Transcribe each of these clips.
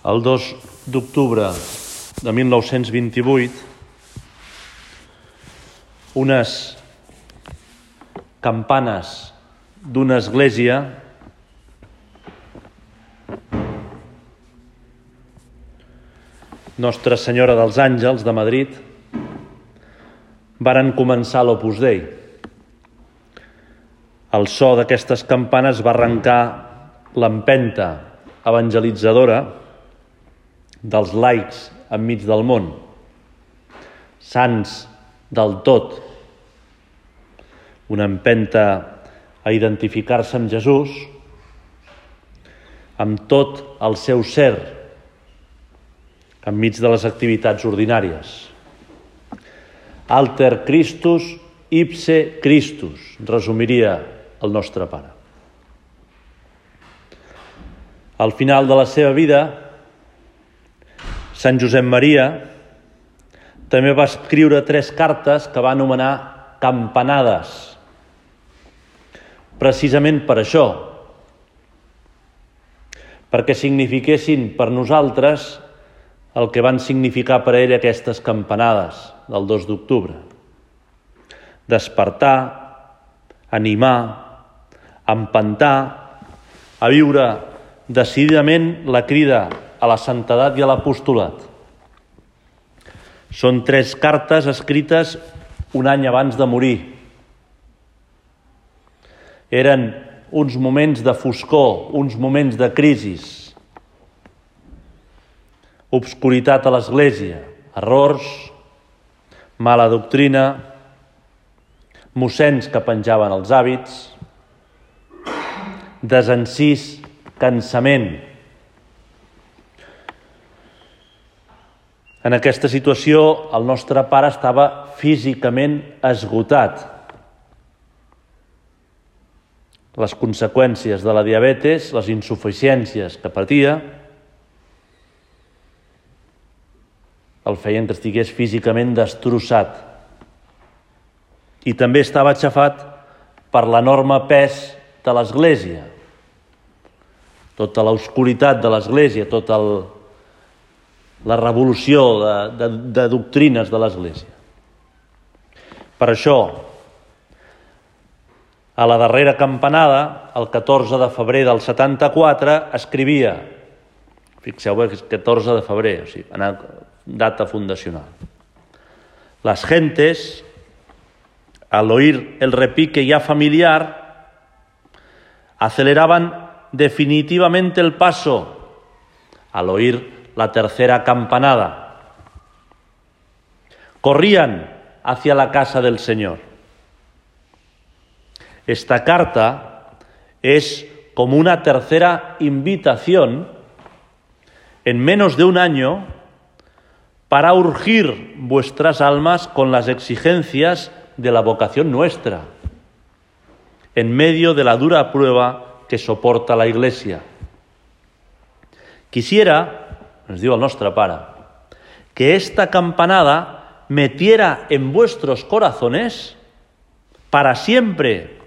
El 2 d'octubre de 1928, unes campanes d'una església Nostra Senyora dels Àngels de Madrid varen començar l'Opus Dei. El so d'aquestes campanes va arrencar l'empenta evangelitzadora dels laics enmig del món, sants del tot, una empenta a identificar-se amb Jesús, amb tot el seu ser, enmig de les activitats ordinàries. Alter Christus, ipse Christus, resumiria el nostre pare. Al final de la seva vida, Sant Josep Maria també va escriure tres cartes que va anomenar campanades, precisament per això, perquè signifiquessin per nosaltres el que van significar per ell aquestes campanades del 2 d'octubre. Despertar, animar, empantar, a viure decididament la crida a la santedat i a l'apostolat. Són tres cartes escrites un any abans de morir. Eren uns moments de foscor, uns moments de crisis, obscuritat a l'Església, errors, mala doctrina, mossens que penjaven els hàbits, desencís, cansament, En aquesta situació, el nostre pare estava físicament esgotat. Les conseqüències de la diabetes, les insuficiències que patia, el feien que estigués físicament destrossat. I també estava aixafat per l'enorme pes de l'Església. Tota l'oscuritat de l'Església, tot el, la revolució de, de, de doctrines de l'Església. Per això, a la darrera campanada, el 14 de febrer del 74, escrivia, fixeu que és 14 de febrer, o sigui, en data fundacional. Las gentes, al oír el repique ya familiar, aceleraban definitivamente el paso al oír la tercera campanada. Corrían hacia la casa del Señor. Esta carta es como una tercera invitación en menos de un año para urgir vuestras almas con las exigencias de la vocación nuestra, en medio de la dura prueba que soporta la Iglesia. Quisiera nos digo al nostre pare, que esta campanada metiera en vuestros corazones para siempre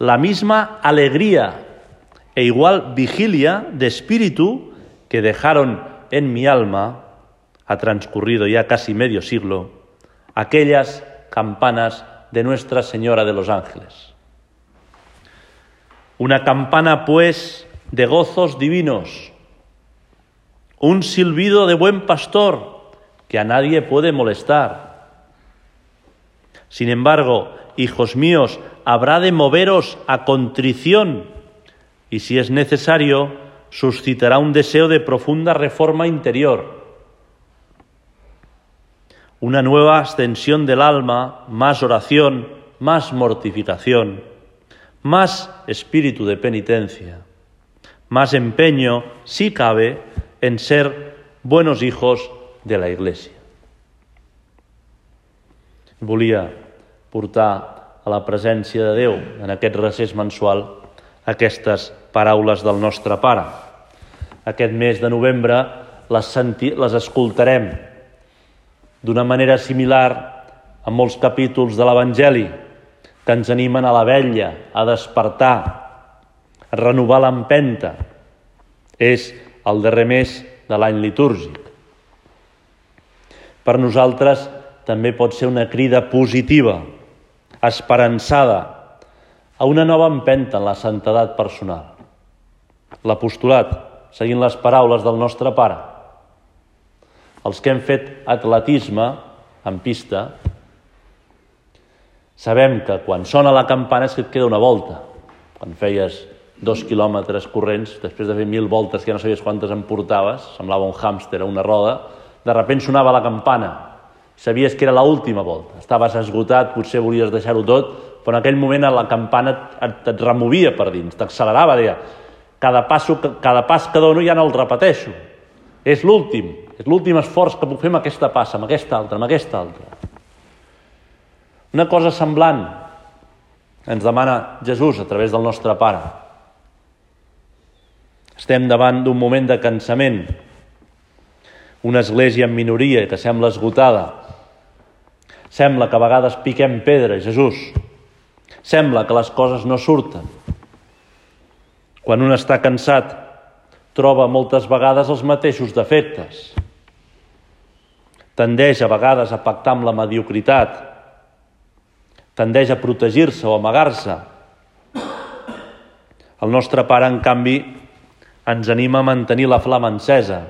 la misma alegría e igual vigilia de espíritu que dejaron en mi alma, ha transcurrido ya casi medio siglo, aquellas campanas de Nuestra Señora de los Ángeles. Una campana, pues, de gozos divinos, un silbido de buen pastor que a nadie puede molestar. Sin embargo, hijos míos, habrá de moveros a contrición y si es necesario, suscitará un deseo de profunda reforma interior. Una nueva ascensión del alma, más oración, más mortificación, más espíritu de penitencia, más empeño, si cabe, en ser buenos hijos de la Iglesia. Volia portar a la presència de Déu en aquest recés mensual aquestes paraules del nostre Pare. Aquest mes de novembre les, senti les escoltarem d'una manera similar a molts capítols de l'Evangeli que ens animen a la vella, a despertar, a renovar l'empenta. És el darrer mes de l'any litúrgic. Per nosaltres també pot ser una crida positiva, esperançada, a una nova empenta en la santedat personal. L'apostolat, seguint les paraules del nostre pare. Els que hem fet atletisme en pista, sabem que quan sona la campana és que et queda una volta. Quan feies dos quilòmetres corrents, després de fer mil voltes que ja no sabies quantes em portaves, semblava un hàmster a una roda, de sobte sonava la campana Sabies que era l'última volta. Estaves esgotat, potser volies deixar-ho tot, però en aquell moment la campana et, et removia per dins, t'accelerava, deia, cada, passo, cada pas que dono ja no el repeteixo. És l'últim, és l'últim esforç que puc fer amb aquesta passa, amb aquesta altra, amb aquesta altra. Una cosa semblant ens demana Jesús a través del nostre Pare. Estem davant d'un moment de cansament, una església en minoria que sembla esgotada, Sembla que a vegades piquem pedra, Jesús. Sembla que les coses no surten. Quan un està cansat, troba moltes vegades els mateixos defectes. Tendeix a vegades a pactar amb la mediocritat. Tendeix a protegir-se o amagar-se. El nostre pare, en canvi, ens anima a mantenir la flama encesa.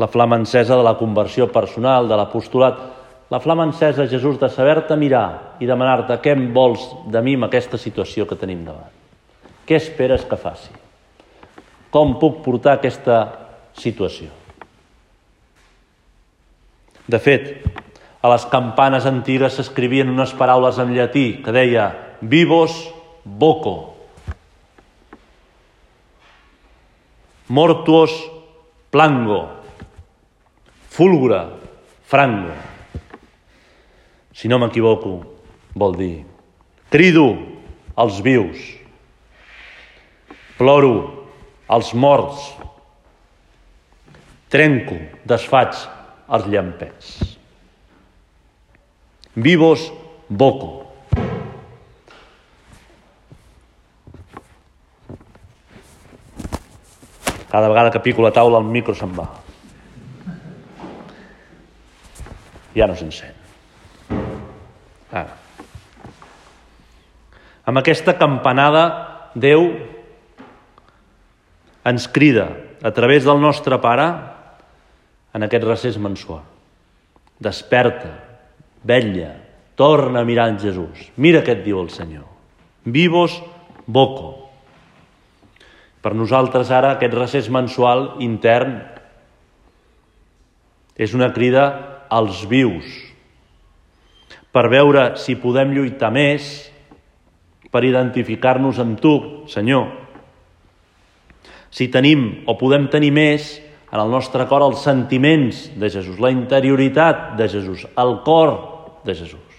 La flama encesa de la conversió personal, de l'apostolat, la flama encesa, Jesús, de saber-te mirar i demanar-te què em vols de mi en aquesta situació que tenim davant. Què esperes que faci? Com puc portar aquesta situació? De fet, a les campanes antigues s'escrivien unes paraules en llatí que deia vivos voco, mortuos plango, fulgura frango. Si no m'equivoco, vol dir crido als vius, ploro als morts, trenco, desfaig els llampets. Vivos voco. Cada vegada que pico la taula el micro se'n va. Ja no s'encén. Ara. Amb aquesta campanada, Déu ens crida a través del nostre Pare en aquest recés mensual. Desperta, vetlla, torna a mirar en Jesús. Mira què et diu el Senyor. Vivos voco. Per nosaltres ara aquest recés mensual intern és una crida als vius, per veure si podem lluitar més, per identificar-nos amb tu, Senyor. Si tenim o podem tenir més en el nostre cor els sentiments de Jesús, la interioritat de Jesús, el cor de Jesús.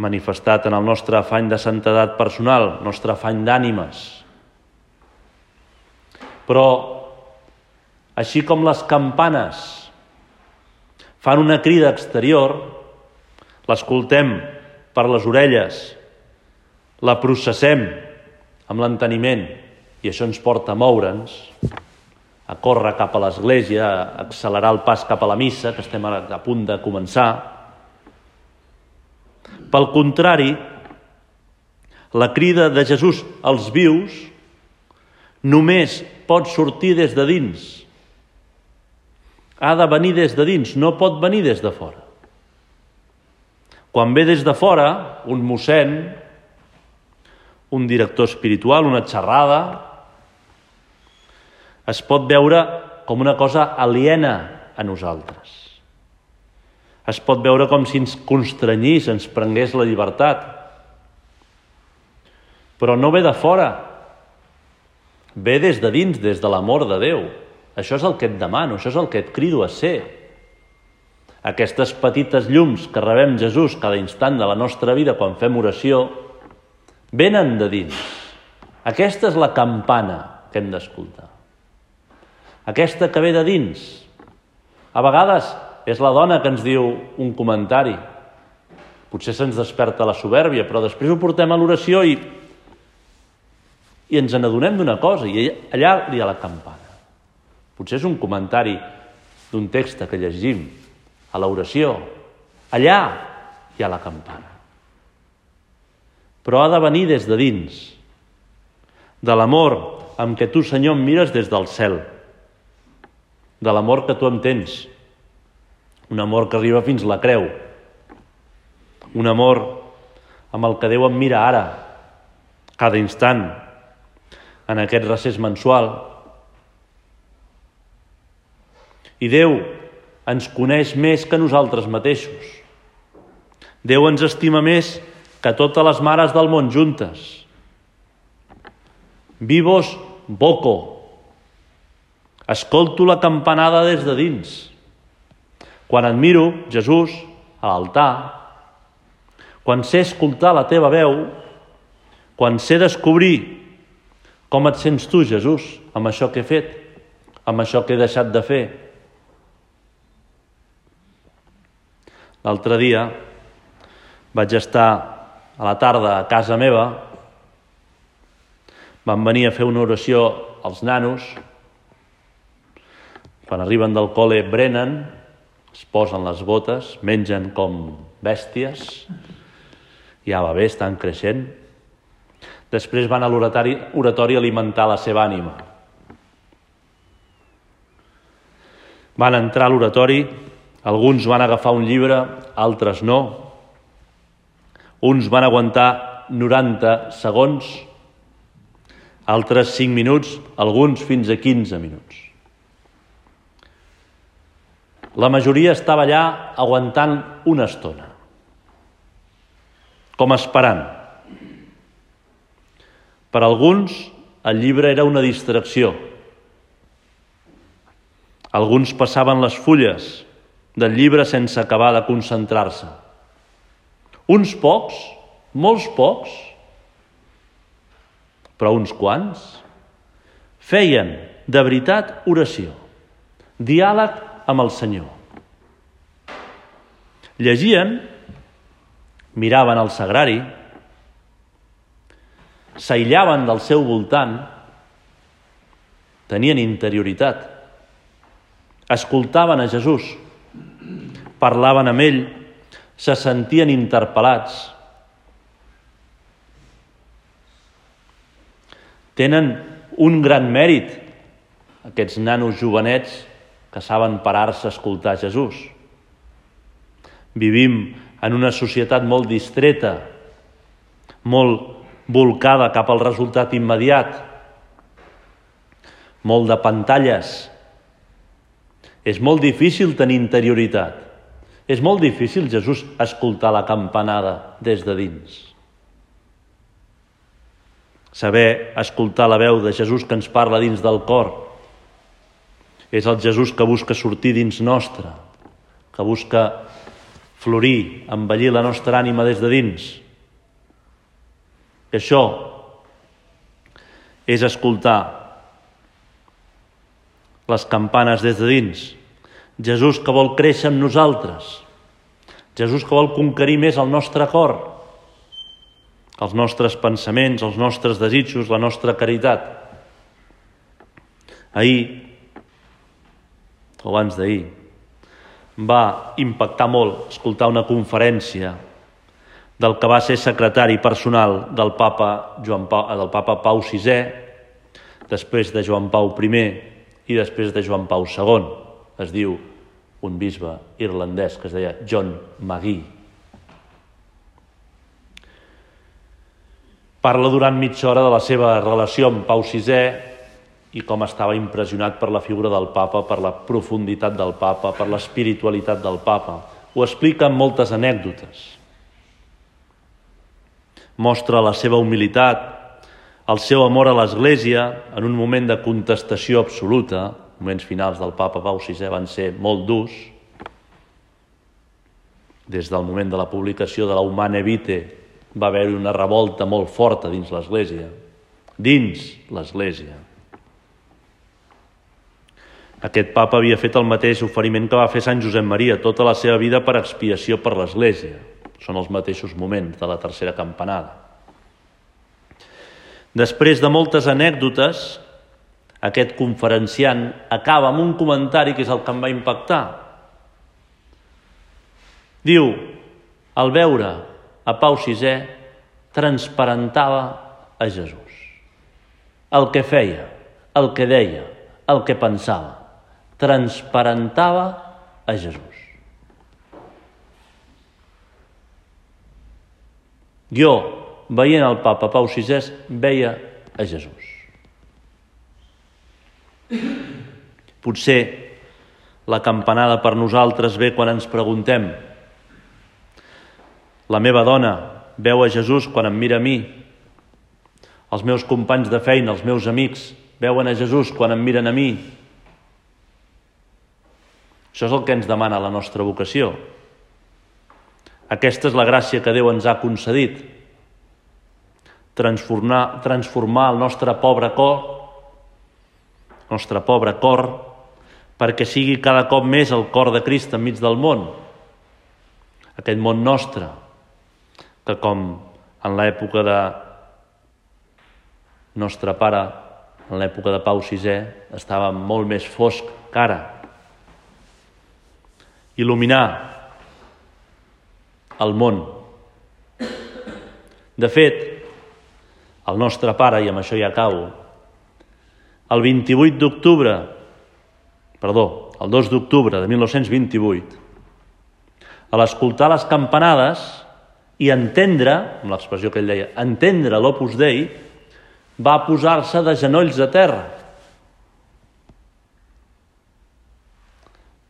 Manifestat en el nostre afany de santedat personal, nostre afany d'ànimes. Però, així com les campanes fan una crida exterior, l'escoltem per les orelles, la processem amb l'enteniment i això ens porta a moure'ns, a córrer cap a l'església, a accelerar el pas cap a la missa, que estem a punt de començar. Pel contrari, la crida de Jesús als vius només pot sortir des de dins, ha de venir des de dins, no pot venir des de fora. Quan ve des de fora, un mossèn, un director espiritual, una xerrada, es pot veure com una cosa aliena a nosaltres. Es pot veure com si ens constrenyís, ens prengués la llibertat. Però no ve de fora, ve des de dins, des de l'amor de Déu. Això és el que et demano, això és el que et crido a ser. Aquestes petites llums que rebem Jesús cada instant de la nostra vida quan fem oració, venen de dins. Aquesta és la campana que hem d'escoltar. Aquesta que ve de dins. A vegades és la dona que ens diu un comentari. Potser se'ns desperta la soberbia, però després ho portem a l'oració i, i ens n'adonem d'una cosa, i allà hi ha la campana. Potser és un comentari d'un text que llegim a l'oració. Allà hi ha la campana. Però ha de venir des de dins, de l'amor amb què tu, Senyor, em mires des del cel, de l'amor que tu em tens, un amor que arriba fins la creu, un amor amb el que Déu em mira ara, cada instant, en aquest recés mensual. I Déu ens coneix més que nosaltres mateixos. Déu ens estima més que totes les mares del món juntes. Vivos voco. Escolto la campanada des de dins. Quan admiro Jesús a l'altar, quan sé escoltar la teva veu, quan sé descobrir com et sents tu, Jesús, amb això que he fet, amb això que he deixat de fer. L'altre dia vaig estar a la tarda a casa meva, van venir a fer una oració als nanos, quan arriben del col·le brenen, es posen les botes, mengen com bèsties, ja va bé, estan creixent. Després van a l'oratori oratori alimentar la seva ànima. Van entrar a l'oratori, alguns van agafar un llibre, altres no. Uns van aguantar 90 segons, altres 5 minuts, alguns fins a 15 minuts. La majoria estava allà aguantant una estona, com esperant. Per alguns, el llibre era una distracció. Alguns passaven les fulles del llibre sense acabar de concentrar-se. Uns pocs, molts pocs, però uns quants, feien de veritat oració, diàleg amb el Senyor. Llegien, miraven el sagrari, s'aïllaven del seu voltant, tenien interioritat, escoltaven a Jesús, parlaven amb ell, se sentien interpel·lats. Tenen un gran mèrit aquests nanos jovenets que saben parar-se a escoltar Jesús. Vivim en una societat molt distreta, molt volcada cap al resultat immediat, molt de pantalles. És molt difícil tenir interioritat. És molt difícil, Jesús, escoltar la campanada des de dins. Saber escoltar la veu de Jesús que ens parla dins del cor, és el Jesús que busca sortir dins nostre, que busca florir, embellir la nostra ànima des de dins. I això és escoltar les campanes des de dins. Jesús que vol créixer amb nosaltres. Jesús que vol conquerir més el nostre cor, els nostres pensaments, els nostres desitjos, la nostra caritat. Ahir o abans d'ahir, va impactar molt escoltar una conferència del que va ser secretari personal del papa, Joan Pau, del papa Pau VI, després de Joan Pau I i després de Joan Pau II. Es diu un bisbe irlandès que es deia John Magui. Parla durant mitja hora de la seva relació amb Pau VI, i com estava impressionat per la figura del papa, per la profunditat del papa, per l'espiritualitat del papa. Ho explica amb moltes anècdotes. Mostra la seva humilitat, el seu amor a l'Església en un moment de contestació absoluta, moments finals del papa Pau VI van ser molt durs, des del moment de la publicació de la Humane Vitae va haver-hi una revolta molt forta dins l'Església. Dins l'Església. Aquest papa havia fet el mateix oferiment que va fer Sant Josep Maria, tota la seva vida per expiació per l'Església. Són els mateixos moments de la tercera campanada. Després de moltes anècdotes, aquest conferenciant acaba amb un comentari que és el que em va impactar. Diu, al veure a Pau VI, transparentava a Jesús. El que feia, el que deia, el que pensava, transparentava a Jesús. Jo, veient el papa Pau VI, veia a Jesús. Potser la campanada per nosaltres ve quan ens preguntem la meva dona veu a Jesús quan em mira a mi. Els meus companys de feina, els meus amics, veuen a Jesús quan em miren a mi. Això és el que ens demana la nostra vocació. Aquesta és la gràcia que Déu ens ha concedit. Transformar, transformar el nostre pobre cor, el nostre pobre cor, perquè sigui cada cop més el cor de Crist enmig del món. Aquest món nostre, que com en l'època de nostre pare, en l'època de Pau VI, estava molt més fosc que ara. Il·luminar el món. De fet, el nostre pare, i amb això ja acabo, el 28 d'octubre, perdó, el 2 d'octubre de 1928, a l'escoltar les campanades, i entendre, amb l'expressió que ell deia, entendre l'Opus Dei, va posar-se de genolls a terra.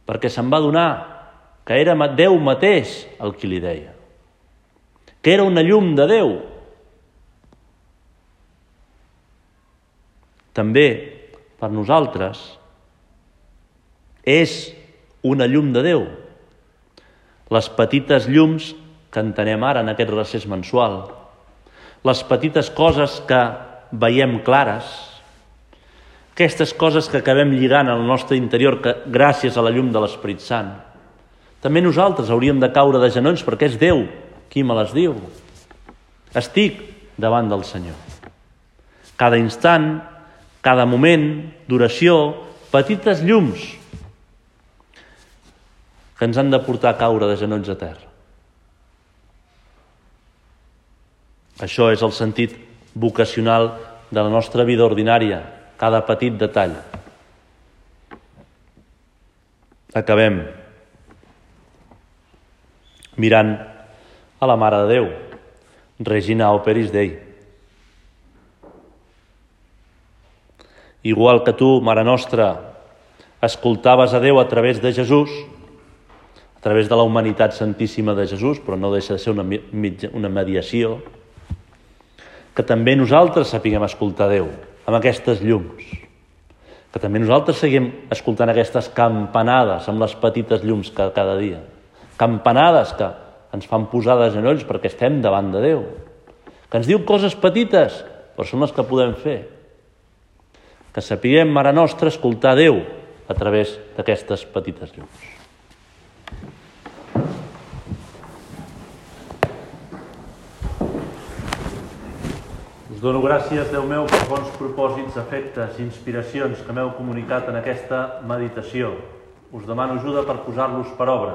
Perquè se'n va donar que era Déu mateix el qui li deia. Que era una llum de Déu. També, per nosaltres, és una llum de Déu. Les petites llums que entenem ara en aquest recés mensual, les petites coses que veiem clares, aquestes coses que acabem lligant al nostre interior que, gràcies a la llum de l'Esperit Sant. També nosaltres hauríem de caure de genolls perquè és Déu qui me les diu. Estic davant del Senyor. Cada instant, cada moment d'oració, petites llums que ens han de portar a caure de genolls a terra. Això és el sentit vocacional de la nostra vida ordinària, cada petit detall. Acabem mirant a la Mare de Déu, Regina Operis Dei. Igual que tu, Mare Nostra, escoltaves a Déu a través de Jesús, a través de la humanitat santíssima de Jesús, però no deixa de ser una, una mediació, que també nosaltres sapiguem escoltar Déu amb aquestes llums, que també nosaltres seguim escoltant aquestes campanades amb les petites llums que cada dia, campanades que ens fan posar de genolls perquè estem davant de Déu, que ens diu coses petites, però són les que podem fer. Que sapiguem, Mare Nostra, escoltar Déu a través d'aquestes petites llums. dono gràcies, Déu meu, per bons propòsits, efectes i inspiracions que m'heu comunicat en aquesta meditació. Us demano ajuda per posar-los per obra.